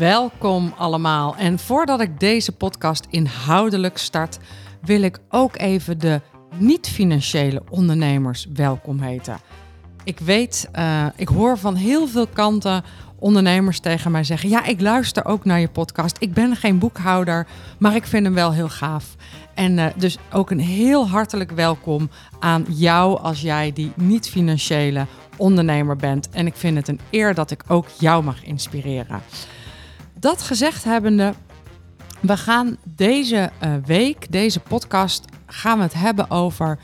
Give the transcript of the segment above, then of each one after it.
Welkom allemaal. En voordat ik deze podcast inhoudelijk start, wil ik ook even de niet-financiële ondernemers welkom heten. Ik weet, uh, ik hoor van heel veel kanten ondernemers tegen mij zeggen: Ja, ik luister ook naar je podcast. Ik ben geen boekhouder, maar ik vind hem wel heel gaaf. En uh, dus ook een heel hartelijk welkom aan jou als jij die niet-financiële ondernemer bent. En ik vind het een eer dat ik ook jou mag inspireren. Dat gezegd hebbende, we gaan deze uh, week, deze podcast, gaan we het hebben over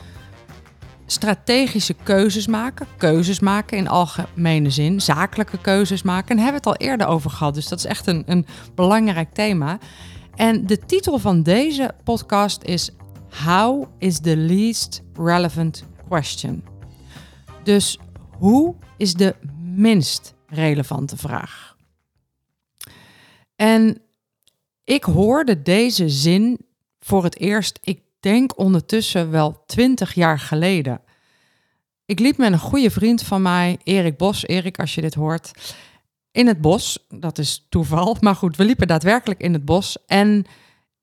strategische keuzes maken. Keuzes maken in algemene zin, zakelijke keuzes maken. En hebben we het al eerder over gehad, dus dat is echt een, een belangrijk thema. En de titel van deze podcast is How is the least relevant question? Dus hoe is de minst relevante vraag? En ik hoorde deze zin voor het eerst, ik denk ondertussen wel twintig jaar geleden. Ik liep met een goede vriend van mij, Erik Bos. Erik, als je dit hoort. In het bos, dat is toeval. Maar goed, we liepen daadwerkelijk in het bos. En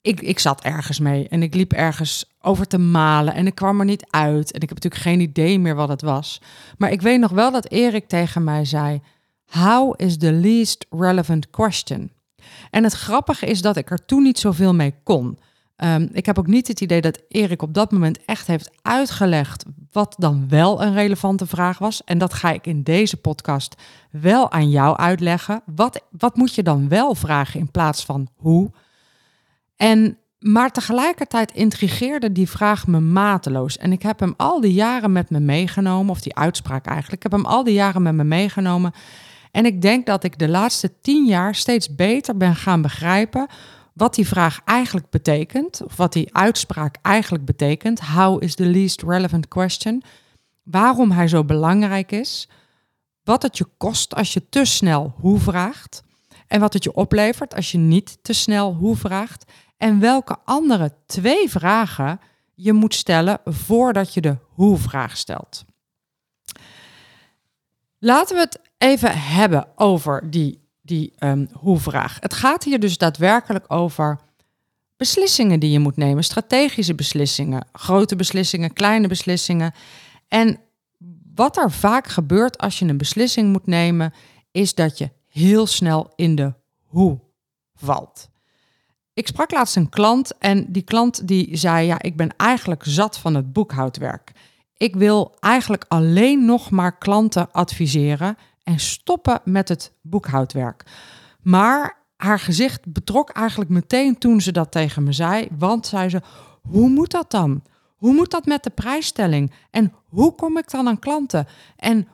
ik, ik zat ergens mee. En ik liep ergens over te malen. En ik kwam er niet uit. En ik heb natuurlijk geen idee meer wat het was. Maar ik weet nog wel dat Erik tegen mij zei: How is the least relevant question? En het grappige is dat ik er toen niet zoveel mee kon. Um, ik heb ook niet het idee dat Erik op dat moment echt heeft uitgelegd wat dan wel een relevante vraag was. En dat ga ik in deze podcast wel aan jou uitleggen. Wat, wat moet je dan wel vragen in plaats van hoe? En, maar tegelijkertijd intrigeerde die vraag me mateloos. En ik heb hem al die jaren met me meegenomen, of die uitspraak eigenlijk. Ik heb hem al die jaren met me meegenomen. En ik denk dat ik de laatste tien jaar steeds beter ben gaan begrijpen wat die vraag eigenlijk betekent, of wat die uitspraak eigenlijk betekent. How is the least relevant question? Waarom hij zo belangrijk is, wat het je kost als je te snel hoe vraagt, en wat het je oplevert als je niet te snel hoe vraagt, en welke andere twee vragen je moet stellen voordat je de hoe-vraag stelt. Laten we het even hebben over die, die um, hoe-vraag. Het gaat hier dus daadwerkelijk over beslissingen die je moet nemen, strategische beslissingen, grote beslissingen, kleine beslissingen. En wat er vaak gebeurt als je een beslissing moet nemen, is dat je heel snel in de hoe valt. Ik sprak laatst een klant en die klant die zei: Ja, ik ben eigenlijk zat van het boekhoudwerk. Ik wil eigenlijk alleen nog maar klanten adviseren en stoppen met het boekhoudwerk. Maar haar gezicht betrok eigenlijk meteen toen ze dat tegen me zei, want zei ze: Hoe moet dat dan? Hoe moet dat met de prijsstelling? En hoe kom ik dan aan klanten? En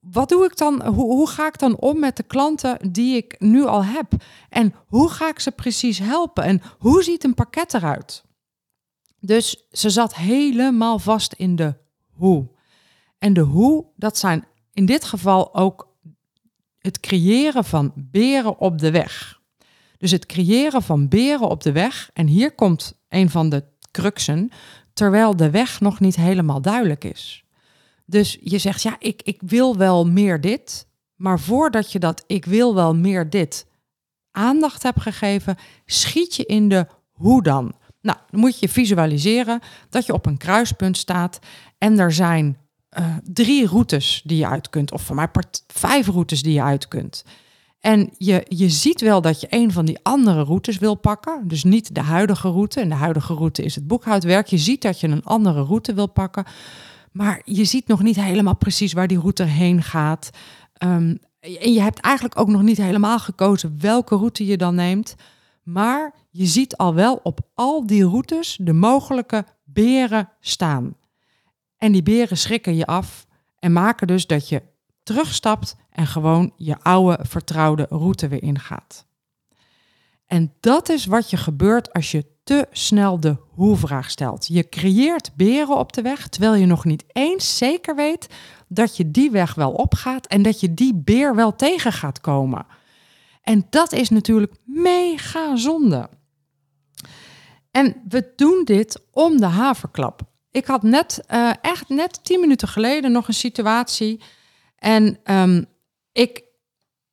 wat doe ik dan? Hoe, hoe, ga ik dan om met de klanten die ik nu al heb? En hoe ga ik ze precies helpen? En hoe ziet een pakket eruit? Dus ze zat helemaal vast in de hoe. En de hoe, dat zijn in dit geval ook het creëren van beren op de weg. Dus het creëren van beren op de weg. En hier komt een van de cruxen, terwijl de weg nog niet helemaal duidelijk is. Dus je zegt, ja, ik, ik wil wel meer dit. Maar voordat je dat ik wil wel meer dit aandacht hebt gegeven, schiet je in de hoe dan. Nou, dan moet je visualiseren dat je op een kruispunt staat en er zijn uh, drie routes die je uit kunt, of voor mij part, vijf routes die je uit kunt. En je, je ziet wel dat je een van die andere routes wil pakken. Dus niet de huidige route. En de huidige route is het boekhoudwerk. Je ziet dat je een andere route wil pakken. Maar je ziet nog niet helemaal precies waar die route heen gaat. Um, en je hebt eigenlijk ook nog niet helemaal gekozen welke route je dan neemt. Maar je ziet al wel op al die routes de mogelijke beren staan. En die beren schrikken je af en maken dus dat je terugstapt en gewoon je oude vertrouwde route weer ingaat. En dat is wat je gebeurt als je te snel de hoe-vraag stelt. Je creëert beren op de weg, terwijl je nog niet eens zeker weet dat je die weg wel opgaat en dat je die beer wel tegen gaat komen. En dat is natuurlijk mega zonde. En we doen dit om de haverklap. Ik had net, uh, echt net tien minuten geleden nog een situatie. En um, ik,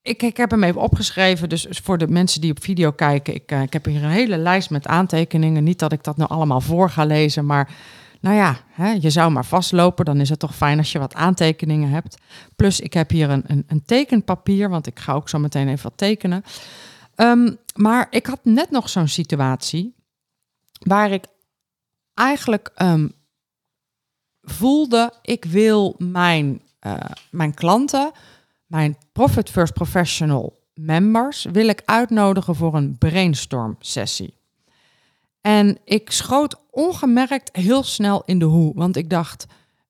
ik, ik heb hem even opgeschreven. Dus voor de mensen die op video kijken, ik, uh, ik heb hier een hele lijst met aantekeningen. Niet dat ik dat nou allemaal voor ga lezen, maar nou ja, hè, je zou maar vastlopen. Dan is het toch fijn als je wat aantekeningen hebt. Plus, ik heb hier een, een, een tekenpapier, want ik ga ook zo meteen even wat tekenen. Um, maar ik had net nog zo'n situatie waar ik eigenlijk um, voelde, ik wil mijn, uh, mijn klanten, mijn Profit First Professional members, wil ik uitnodigen voor een brainstorm sessie. En ik schoot ongemerkt heel snel in de hoe, want ik dacht,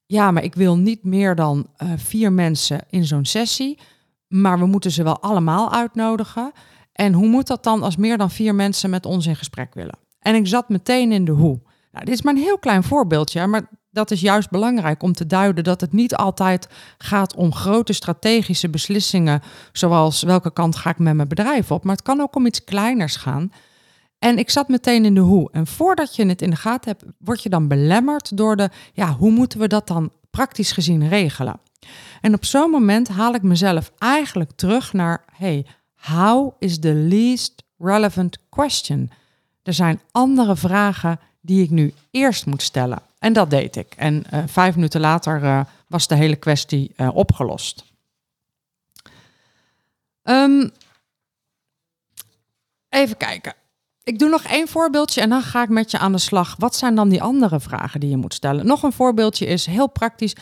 ja, maar ik wil niet meer dan uh, vier mensen in zo'n sessie, maar we moeten ze wel allemaal uitnodigen. En hoe moet dat dan als meer dan vier mensen met ons in gesprek willen? En ik zat meteen in de hoe. Nou, dit is maar een heel klein voorbeeldje, maar dat is juist belangrijk om te duiden dat het niet altijd gaat om grote strategische beslissingen, zoals welke kant ga ik met mijn bedrijf op, maar het kan ook om iets kleiners gaan. En ik zat meteen in de hoe. En voordat je het in de gaten hebt, word je dan belemmerd door de, ja, hoe moeten we dat dan praktisch gezien regelen? En op zo'n moment haal ik mezelf eigenlijk terug naar, hey, how is the least relevant question? Er zijn andere vragen die ik nu eerst moet stellen. En dat deed ik. En uh, vijf minuten later uh, was de hele kwestie uh, opgelost. Um, even kijken. Ik doe nog één voorbeeldje en dan ga ik met je aan de slag. Wat zijn dan die andere vragen die je moet stellen? Nog een voorbeeldje is heel praktisch,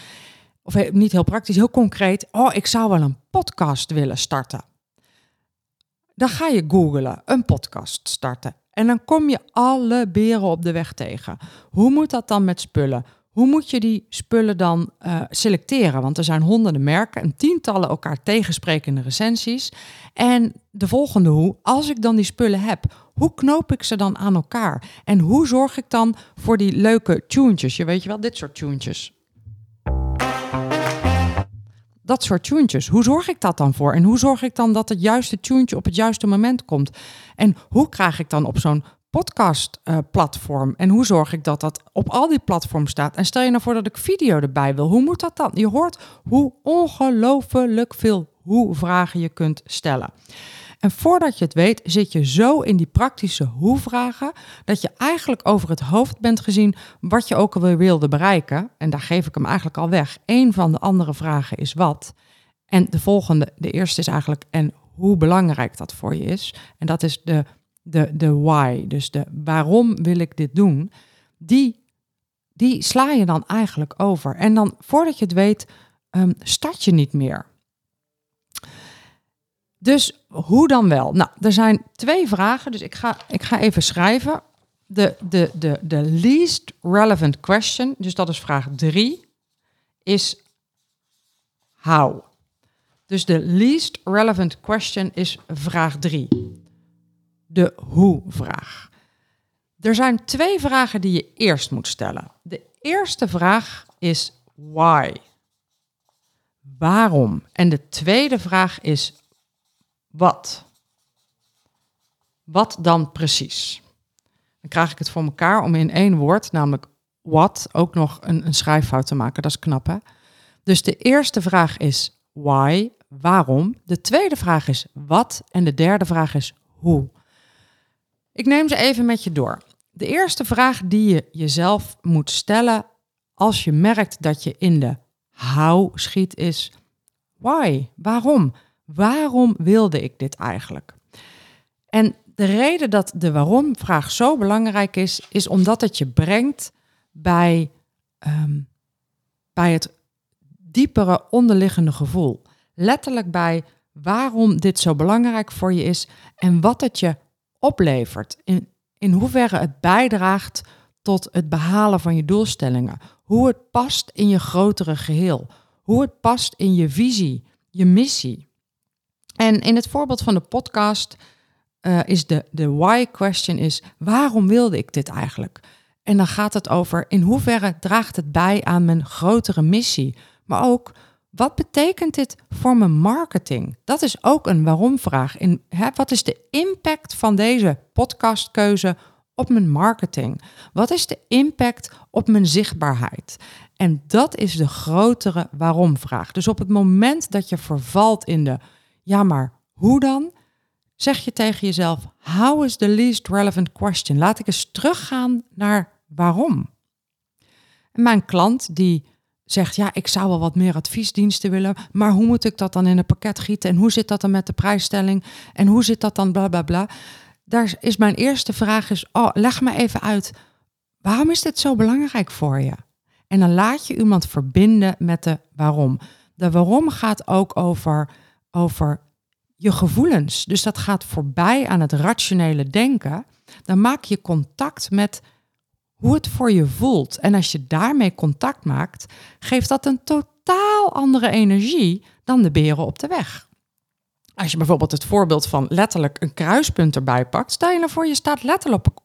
of niet heel praktisch, heel concreet. Oh, ik zou wel een podcast willen starten. Dan ga je googlen, een podcast starten. En dan kom je alle beren op de weg tegen. Hoe moet dat dan met spullen? Hoe moet je die spullen dan uh, selecteren? Want er zijn honderden merken en tientallen elkaar tegensprekende recensies. En de volgende hoe, als ik dan die spullen heb, hoe knoop ik ze dan aan elkaar? En hoe zorg ik dan voor die leuke tuentjes? Je weet je wel, dit soort tuentjes. Dat soort tuentjes. Hoe zorg ik dat dan voor? En hoe zorg ik dan dat het juiste tuentje op het juiste moment komt? En hoe krijg ik dan op zo'n podcast-platform? Uh, en hoe zorg ik dat dat op al die platforms staat? En stel je nou voor dat ik video erbij wil. Hoe moet dat dan? Je hoort hoe ongelooflijk veel hoe-vragen je kunt stellen. En voordat je het weet, zit je zo in die praktische hoe-vragen dat je eigenlijk over het hoofd bent gezien wat je ook alweer wilde bereiken. En daar geef ik hem eigenlijk al weg. Een van de andere vragen is wat. En de volgende, de eerste is eigenlijk en hoe belangrijk dat voor je is. En dat is de, de, de why, dus de waarom wil ik dit doen. Die, die sla je dan eigenlijk over. En dan voordat je het weet, um, start je niet meer. Dus hoe dan wel? Nou, er zijn twee vragen, dus ik ga, ik ga even schrijven. De, de, de, de least relevant question, dus dat is vraag drie, is how. Dus de least relevant question is vraag drie. De hoe-vraag. Er zijn twee vragen die je eerst moet stellen. De eerste vraag is why. Waarom? En de tweede vraag is wat? Wat dan precies? Dan krijg ik het voor elkaar om in één woord, namelijk wat, ook nog een, een schrijffout te maken. Dat is knap, hè? Dus de eerste vraag is why, waarom. De tweede vraag is wat. En de derde vraag is hoe. Ik neem ze even met je door. De eerste vraag die je jezelf moet stellen als je merkt dat je in de how schiet is why, waarom? Waarom wilde ik dit eigenlijk? En de reden dat de waarom-vraag zo belangrijk is, is omdat het je brengt bij, um, bij het diepere onderliggende gevoel. Letterlijk bij waarom dit zo belangrijk voor je is en wat het je oplevert. In, in hoeverre het bijdraagt tot het behalen van je doelstellingen. Hoe het past in je grotere geheel. Hoe het past in je visie, je missie. En in het voorbeeld van de podcast eh, is de, de why question is, waarom wilde ik dit eigenlijk? En dan gaat het over in hoeverre draagt het bij aan mijn grotere missie. Maar ook, wat betekent dit voor mijn marketing? Dat is ook een waarom-vraag. In, hè, wat is de impact van deze podcastkeuze op mijn marketing? Wat is de impact op mijn zichtbaarheid? En dat is de grotere waarom-vraag. Dus op het moment dat je vervalt in de, ja, maar hoe dan? Zeg je tegen jezelf, how is the least relevant question? Laat ik eens teruggaan naar waarom. Mijn klant die zegt, ja, ik zou wel wat meer adviesdiensten willen, maar hoe moet ik dat dan in een pakket gieten? En hoe zit dat dan met de prijsstelling? En hoe zit dat dan bla bla bla? Daar is mijn eerste vraag is, oh, leg me even uit, waarom is dit zo belangrijk voor je? En dan laat je iemand verbinden met de waarom. De waarom gaat ook over, over je gevoelens. Dus dat gaat voorbij aan het rationele denken. Dan maak je contact met hoe het voor je voelt. En als je daarmee contact maakt, geeft dat een totaal andere energie dan de beren op de weg. Als je bijvoorbeeld het voorbeeld van letterlijk een kruispunt erbij pakt, stel je nou voor je staat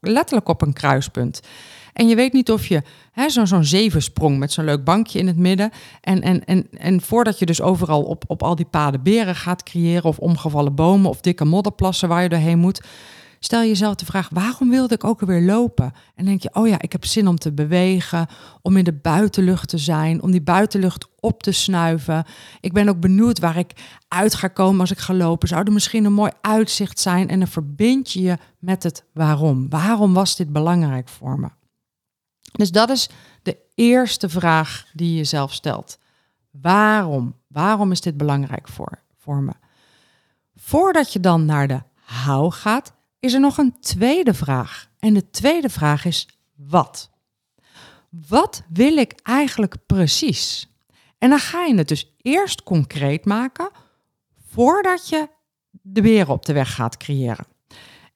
letterlijk op een kruispunt. En je weet niet of je zo'n zo'n zevensprong met zo'n leuk bankje in het midden. En, en, en, en voordat je dus overal op, op al die paden beren gaat creëren, of omgevallen bomen of dikke modderplassen waar je doorheen moet. Stel jezelf de vraag: waarom wilde ik ook alweer lopen? En denk je: oh ja, ik heb zin om te bewegen, om in de buitenlucht te zijn, om die buitenlucht op te snuiven. Ik ben ook benieuwd waar ik uit ga komen als ik ga lopen. Zou er misschien een mooi uitzicht zijn? En dan verbind je je met het waarom. Waarom was dit belangrijk voor me? Dus dat is de eerste vraag die je jezelf stelt. Waarom? Waarom is dit belangrijk voor, voor me? Voordat je dan naar de how gaat, is er nog een tweede vraag. En de tweede vraag is wat? Wat wil ik eigenlijk precies? En dan ga je het dus eerst concreet maken voordat je de beren op de weg gaat creëren.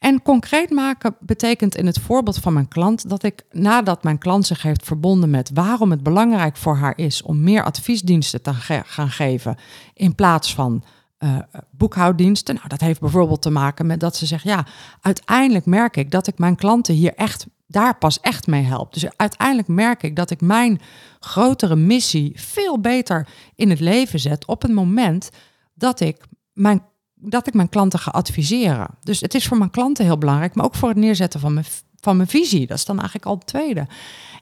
En concreet maken betekent in het voorbeeld van mijn klant dat ik nadat mijn klant zich heeft verbonden met waarom het belangrijk voor haar is om meer adviesdiensten te gaan geven in plaats van uh, boekhouddiensten. Nou, dat heeft bijvoorbeeld te maken met dat ze zegt: ja, uiteindelijk merk ik dat ik mijn klanten hier echt daar pas echt mee help. Dus uiteindelijk merk ik dat ik mijn grotere missie veel beter in het leven zet op het moment dat ik mijn dat ik mijn klanten ga adviseren. Dus het is voor mijn klanten heel belangrijk, maar ook voor het neerzetten van mijn, van mijn visie. Dat is dan eigenlijk al het tweede.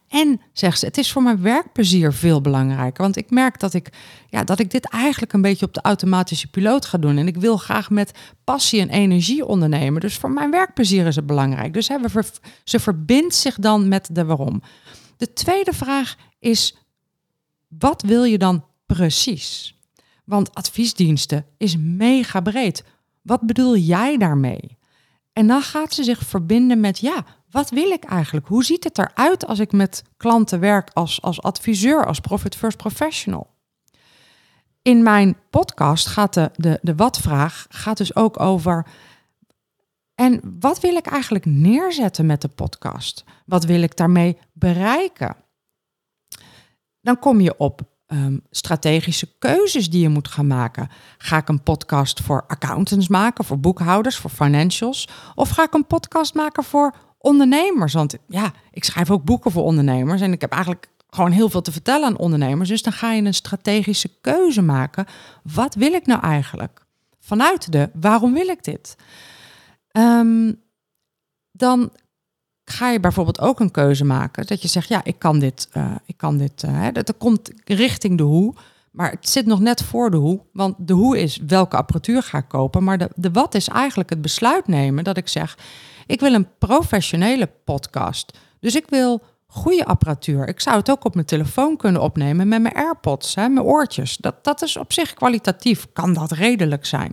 En zegt ze, het is voor mijn werkplezier veel belangrijker. Want ik merk dat ik, ja, dat ik dit eigenlijk een beetje op de automatische piloot ga doen. En ik wil graag met passie en energie ondernemen. Dus voor mijn werkplezier is het belangrijk. Dus hè, we ze verbindt zich dan met de waarom. De tweede vraag is, wat wil je dan precies? Want adviesdiensten is mega breed. Wat bedoel jij daarmee? En dan gaat ze zich verbinden met, ja, wat wil ik eigenlijk? Hoe ziet het eruit als ik met klanten werk als, als adviseur, als Profit First Professional? In mijn podcast gaat de, de, de wat-vraag gaat dus ook over. En wat wil ik eigenlijk neerzetten met de podcast? Wat wil ik daarmee bereiken? Dan kom je op um, strategische keuzes die je moet gaan maken. Ga ik een podcast voor accountants maken, voor boekhouders, voor financials? Of ga ik een podcast maken voor ondernemers? Want ja, ik schrijf ook boeken voor ondernemers en ik heb eigenlijk gewoon heel veel te vertellen aan ondernemers. Dus dan ga je een strategische keuze maken. Wat wil ik nou eigenlijk? Vanuit de waarom wil ik dit? Um, dan ga je bijvoorbeeld ook een keuze maken. Dat je zegt, ja, ik kan dit, uh, ik kan dit, uh, dat, dat komt richting de hoe. Maar het zit nog net voor de hoe. Want de hoe is welke apparatuur ga ik kopen. Maar de, de wat is eigenlijk het besluit nemen dat ik zeg, ik wil een professionele podcast. Dus ik wil goede apparatuur. Ik zou het ook op mijn telefoon kunnen opnemen met mijn AirPods, hè, mijn oortjes. Dat, dat is op zich kwalitatief, kan dat redelijk zijn.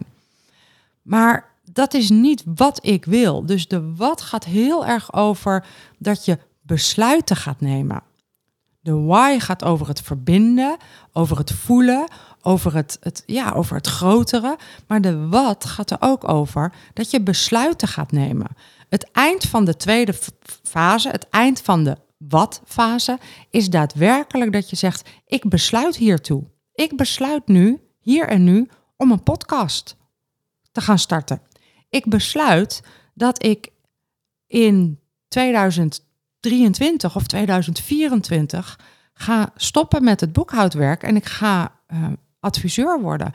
Maar dat is niet wat ik wil. Dus de wat gaat heel erg over dat je besluiten gaat nemen. De why gaat over het verbinden, over het voelen, over het, het, ja, over het grotere. Maar de wat gaat er ook over dat je besluiten gaat nemen. Het eind van de tweede fase, het eind van de wat-fase, is daadwerkelijk dat je zegt: ik besluit hiertoe. Ik besluit nu, hier en nu, om een podcast te gaan starten. Ik besluit dat ik in 2023 of 2024 ga stoppen met het boekhoudwerk en ik ga uh, adviseur worden.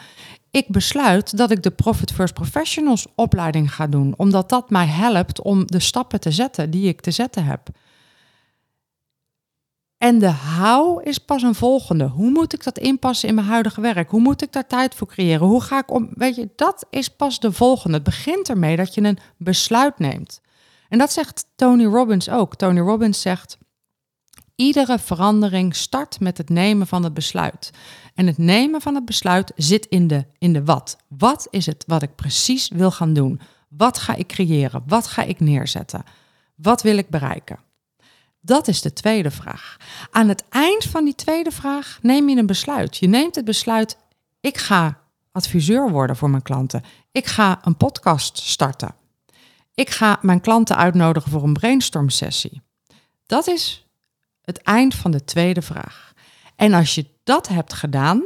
Ik besluit dat ik de Profit First Professionals opleiding ga doen, omdat dat mij helpt om de stappen te zetten die ik te zetten heb. En de how is pas een volgende. Hoe moet ik dat inpassen in mijn huidige werk? Hoe moet ik daar tijd voor creëren? Hoe ga ik om? Weet je, dat is pas de volgende. Het begint ermee dat je een besluit neemt. En dat zegt Tony Robbins ook. Tony Robbins zegt: iedere verandering start met het nemen van het besluit. En het nemen van het besluit zit in de, in de wat. Wat is het wat ik precies wil gaan doen? Wat ga ik creëren? Wat ga ik neerzetten? Wat wil ik bereiken? Dat is de tweede vraag. Aan het eind van die tweede vraag neem je een besluit. Je neemt het besluit: ik ga adviseur worden voor mijn klanten. Ik ga een podcast starten. Ik ga mijn klanten uitnodigen voor een brainstorm sessie. Dat is het eind van de tweede vraag. En als je dat hebt gedaan,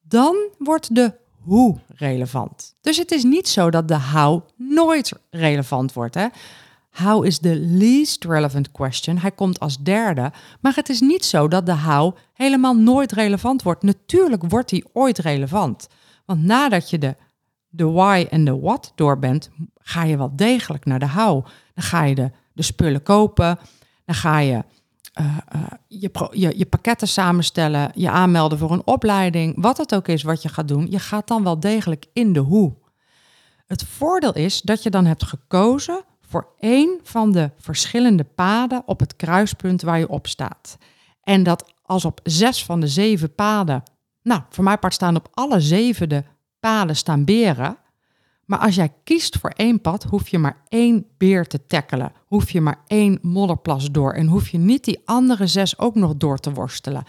dan wordt de hoe relevant. Dus het is niet zo dat de how nooit relevant wordt. Hè? How is the least relevant question. Hij komt als derde. Maar het is niet zo dat de how helemaal nooit relevant wordt. Natuurlijk wordt die ooit relevant. Want nadat je de, de why en de what door bent, ga je wel degelijk naar de how. Dan ga je de, de spullen kopen. Dan ga je uh, uh, je, je, je pakketten samenstellen, je aanmelden voor een opleiding, wat het ook is wat je gaat doen, je gaat dan wel degelijk in de hoe. Het voordeel is dat je dan hebt gekozen voor één van de verschillende paden op het kruispunt waar je op staat. En dat als op zes van de zeven paden, nou, voor mij part staan op alle zeven de paden staan beren. Maar als jij kiest voor één pad, hoef je maar één beer te tackelen. Hoef je maar één modderplas door. En hoef je niet die andere zes ook nog door te worstelen.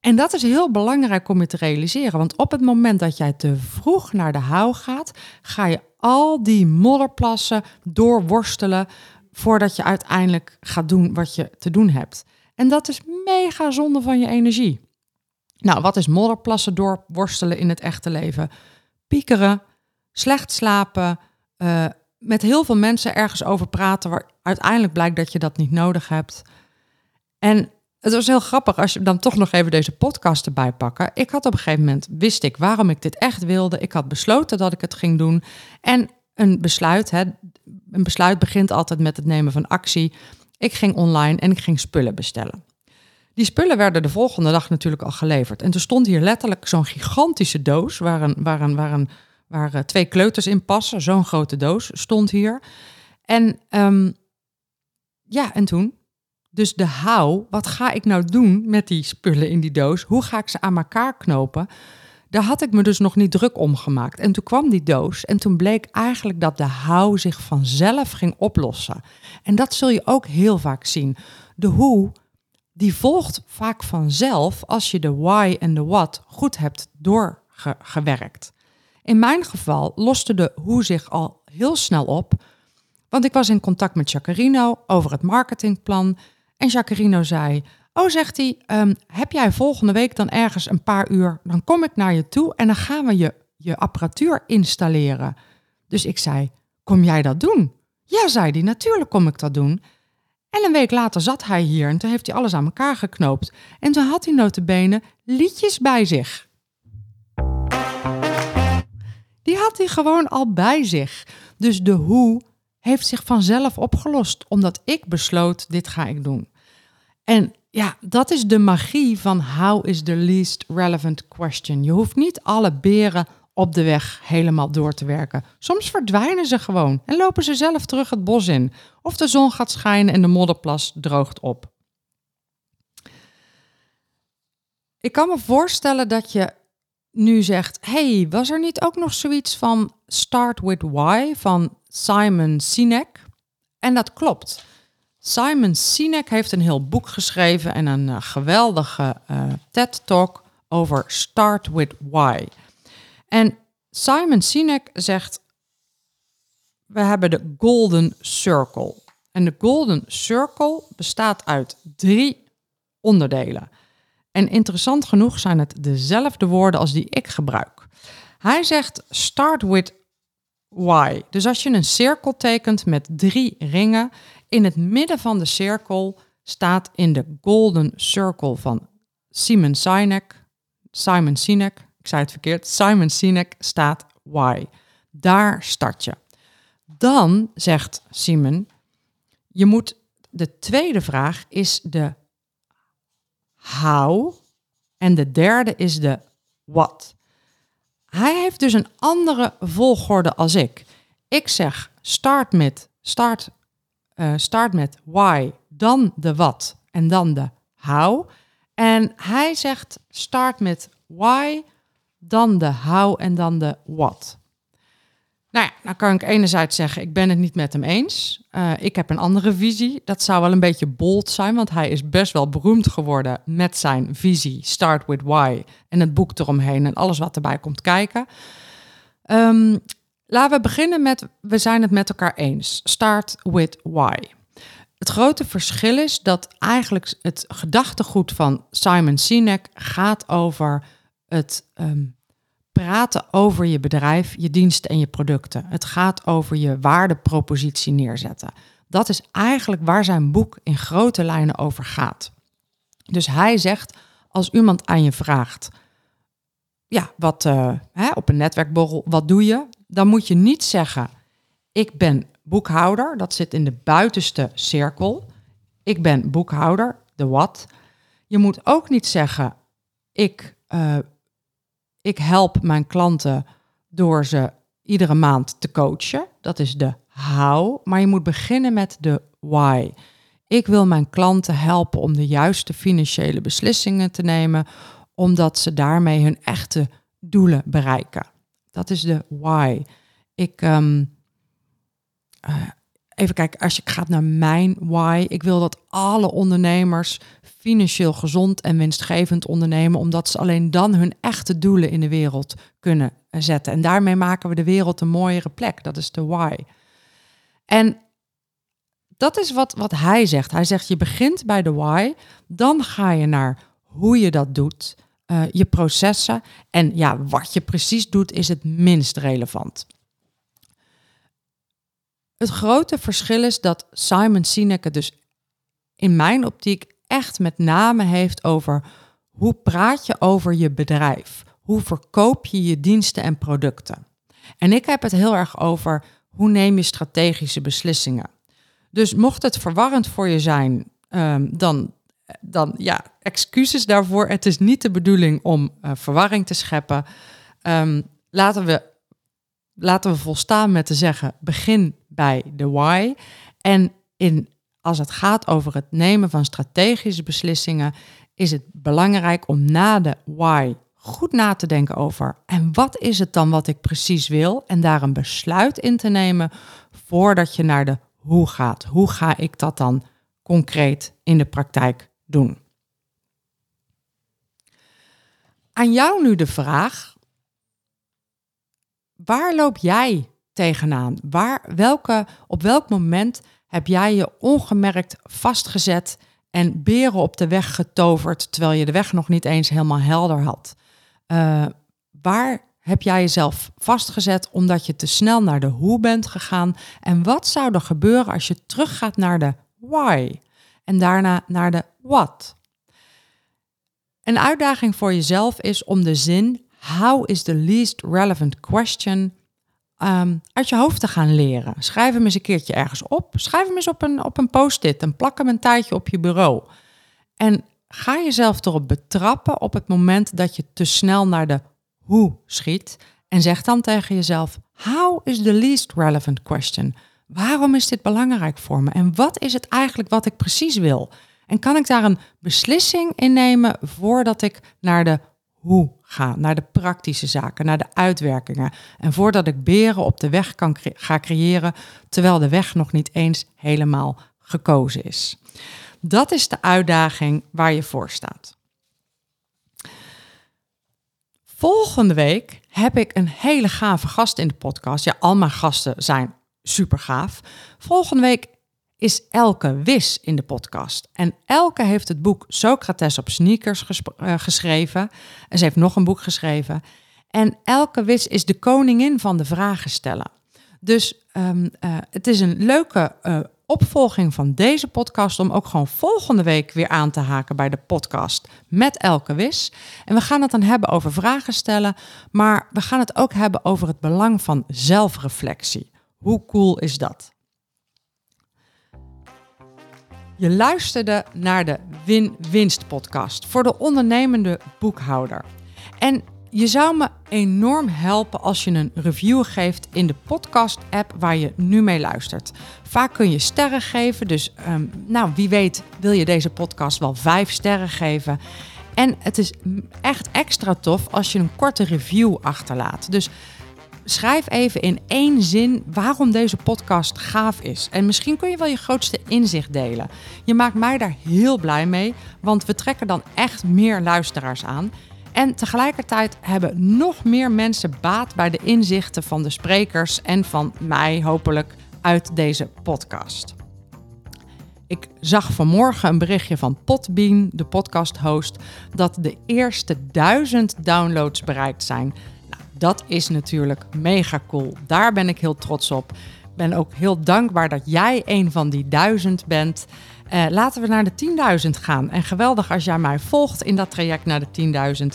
En dat is heel belangrijk om je te realiseren. Want op het moment dat jij te vroeg naar de hou gaat, ga je al die modderplassen doorworstelen voordat je uiteindelijk gaat doen wat je te doen hebt. En dat is mega zonde van je energie. Nou, wat is modderplassen doorworstelen in het echte leven? Piekeren, slecht slapen, uh, met heel veel mensen ergens over praten waar uiteindelijk blijkt dat je dat niet nodig hebt. En het was heel grappig als je dan toch nog even deze podcast erbij pakken. Ik had op een gegeven moment, wist ik waarom ik dit echt wilde. Ik had besloten dat ik het ging doen. En een besluit, hè, een besluit begint altijd met het nemen van actie. Ik ging online en ik ging spullen bestellen. Die spullen werden de volgende dag natuurlijk al geleverd. En er stond hier letterlijk zo'n gigantische doos waar een, waar een, waar een waar uh, twee kleuters in passen. Zo'n grote doos stond hier. En um, ja, en toen? Dus de hou, wat ga ik nou doen met die spullen in die doos? Hoe ga ik ze aan elkaar knopen? Daar had ik me dus nog niet druk om gemaakt. En toen kwam die doos en toen bleek eigenlijk dat de hou zich vanzelf ging oplossen. En dat zul je ook heel vaak zien. De hoe, die volgt vaak vanzelf als je de why en de what goed hebt doorgewerkt. In mijn geval loste de hoe zich al heel snel op, want ik was in contact met Jacarino over het marketingplan. En Jacarino zei: Oh, zegt hij, um, heb jij volgende week dan ergens een paar uur? Dan kom ik naar je toe en dan gaan we je, je apparatuur installeren. Dus ik zei: Kom jij dat doen? Ja, zei hij, natuurlijk kom ik dat doen. En een week later zat hij hier en toen heeft hij alles aan elkaar geknoopt. En toen had hij notabene liedjes bij zich. die had hij gewoon al bij zich. Dus de hoe heeft zich vanzelf opgelost, omdat ik besloot, dit ga ik doen. En ja, dat is de magie van how is the least relevant question. Je hoeft niet alle beren op de weg helemaal door te werken. Soms verdwijnen ze gewoon en lopen ze zelf terug het bos in. Of de zon gaat schijnen en de modderplas droogt op. Ik kan me voorstellen dat je nu zegt: hey, was er niet ook nog zoiets van Start with Why van Simon Sinek? En dat klopt. Simon Sinek heeft een heel boek geschreven en een uh, geweldige uh, TED-talk over Start with Why. En Simon Sinek zegt: We hebben de Golden Circle. En de Golden Circle bestaat uit drie onderdelen. En interessant genoeg zijn het dezelfde woorden als die ik gebruik. Hij zegt: start with why. Dus als je een cirkel tekent met drie ringen, in het midden van de cirkel staat in de golden circle van Simon Sinek, Simon Sinek, ik zei het verkeerd, Simon Sinek staat why. Daar start je. Dan zegt Simon, je moet, de tweede vraag is de how en de derde is de what. Hij heeft dus een andere volgorde als ik. Ik zeg start met, start, uh, start met why, dan de what en dan de how. En hij zegt start met why, dan de how en dan de what. Nou ja, dan kan ik enerzijds zeggen, ik ben het niet met hem eens. Uh, ik heb een andere visie. Dat zou wel een beetje bold zijn, want hij is best wel beroemd geworden met zijn visie Start with Why en het boek eromheen en alles wat erbij komt kijken. Um, laten we beginnen met, we zijn het met elkaar eens. Start with Why. Het grote verschil is dat eigenlijk het gedachtegoed van Simon Sinek gaat over het um, praten over je bedrijf, je diensten en je producten. Het gaat over je waardepropositie neerzetten. Dat is eigenlijk waar zijn boek in grote lijnen over gaat. Dus hij zegt, als iemand aan je vraagt, ja, wat uh, hè, op een netwerkborrel, wat doe je? Dan moet je niet zeggen, ik ben boekhouder, dat zit in de buitenste cirkel. Ik ben boekhouder, de wat. Je moet ook niet zeggen, ik uh, ik help mijn klanten door ze iedere maand te coachen. Dat is de how. Maar je moet beginnen met de why. Ik wil mijn klanten helpen om de juiste financiële beslissingen te nemen, omdat ze daarmee hun echte doelen bereiken. Dat is de why. Ik, um, even kijken, als je gaat naar mijn why. Ik wil dat alle ondernemers financieel gezond en winstgevend ondernemen, omdat ze alleen dan hun echte doelen in de wereld kunnen zetten. En daarmee maken we de wereld een mooiere plek. Dat is de why. En dat is wat, wat hij zegt. Hij zegt, je begint bij de why, dan ga je naar hoe je dat doet, uh, je processen. En ja, wat je precies doet, is het minst relevant. Het grote verschil is dat Simon Sinek het dus in mijn optiek echt met name heeft over hoe praat je over je bedrijf? Hoe verkoop je je diensten en producten? En ik heb het heel erg over hoe neem je strategische beslissingen. Dus mocht het verwarrend voor je zijn, um, dan, dan ja, excuses daarvoor. Het is niet de bedoeling om uh, verwarring te scheppen. Um, laten, we, laten we volstaan met te zeggen: begin bij de why. En in als het gaat over het nemen van strategische beslissingen, is het belangrijk om na de why goed na te denken over en wat is het dan wat ik precies wil en daar een besluit in te nemen voordat je naar de hoe gaat. Hoe ga ik dat dan concreet in de praktijk doen? Aan jou nu de vraag: waar loop jij tegenaan? Waar, welke, op welk moment heb jij je ongemerkt vastgezet en beren op de weg getoverd terwijl je de weg nog niet eens helemaal helder had? Uh, waar heb jij jezelf vastgezet omdat je te snel naar de hoe bent gegaan? En wat zou er gebeuren als je teruggaat naar de why en daarna naar de what? Een uitdaging voor jezelf is om de zin How is the least relevant question um, uit je hoofd te gaan leren. Schrijf hem eens een keertje ergens op. Schrijf hem eens op een, op een post-it en plak hem een tijdje op je bureau. En ga jezelf erop betrappen op het moment dat je te snel naar de hoe schiet. En zeg dan tegen jezelf: How is the least relevant question? Waarom is dit belangrijk voor me? En wat is het eigenlijk wat ik precies wil? En kan ik daar een beslissing in nemen voordat ik naar de hoe ga, naar de praktische zaken, naar de uitwerkingen. En voordat ik beren op de weg kan ga creëren, terwijl de weg nog niet eens helemaal gekozen is. Dat is de uitdaging waar je voor staat. Volgende week heb ik een hele gave gast in de podcast. Ja, al mijn gasten zijn super gaaf. Volgende week is Elke Wis in de podcast. En Elke heeft het boek Socrates op sneakers uh, geschreven. En ze heeft nog een boek geschreven. En Elke Wis is de koningin van de vragen stellen. Dus um, uh, het is een leuke uh, opvolging van deze podcast om ook gewoon volgende week weer aan te haken bij de podcast met Elke Wis. En we gaan het dan hebben over vragen stellen, maar we gaan het ook hebben over het belang van zelfreflectie. Hoe cool is dat? Je luisterde naar de Win-Winst podcast voor de ondernemende boekhouder. En je zou me enorm helpen als je een review geeft in de podcast-app waar je nu mee luistert. Vaak kun je sterren geven, dus um, nou, wie weet wil je deze podcast wel vijf sterren geven. En het is echt extra tof als je een korte review achterlaat. Dus schrijf even in één zin waarom deze podcast gaaf is. En misschien kun je wel je grootste inzicht delen. Je maakt mij daar heel blij mee, want we trekken dan echt meer luisteraars aan. En tegelijkertijd hebben nog meer mensen baat bij de inzichten van de sprekers en van mij hopelijk uit deze podcast. Ik zag vanmorgen een berichtje van Potbean, de podcast-host, dat de eerste duizend downloads bereikt zijn. Dat is natuurlijk mega cool. Daar ben ik heel trots op. Ben ook heel dankbaar dat jij een van die duizend bent. Uh, laten we naar de 10.000 gaan. En geweldig als jij mij volgt in dat traject naar de 10.000.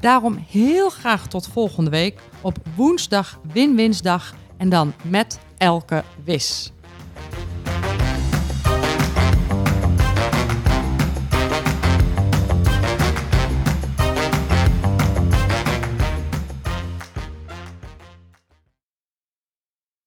Daarom heel graag tot volgende week op woensdag Win-Winsdag en dan met Elke Wis.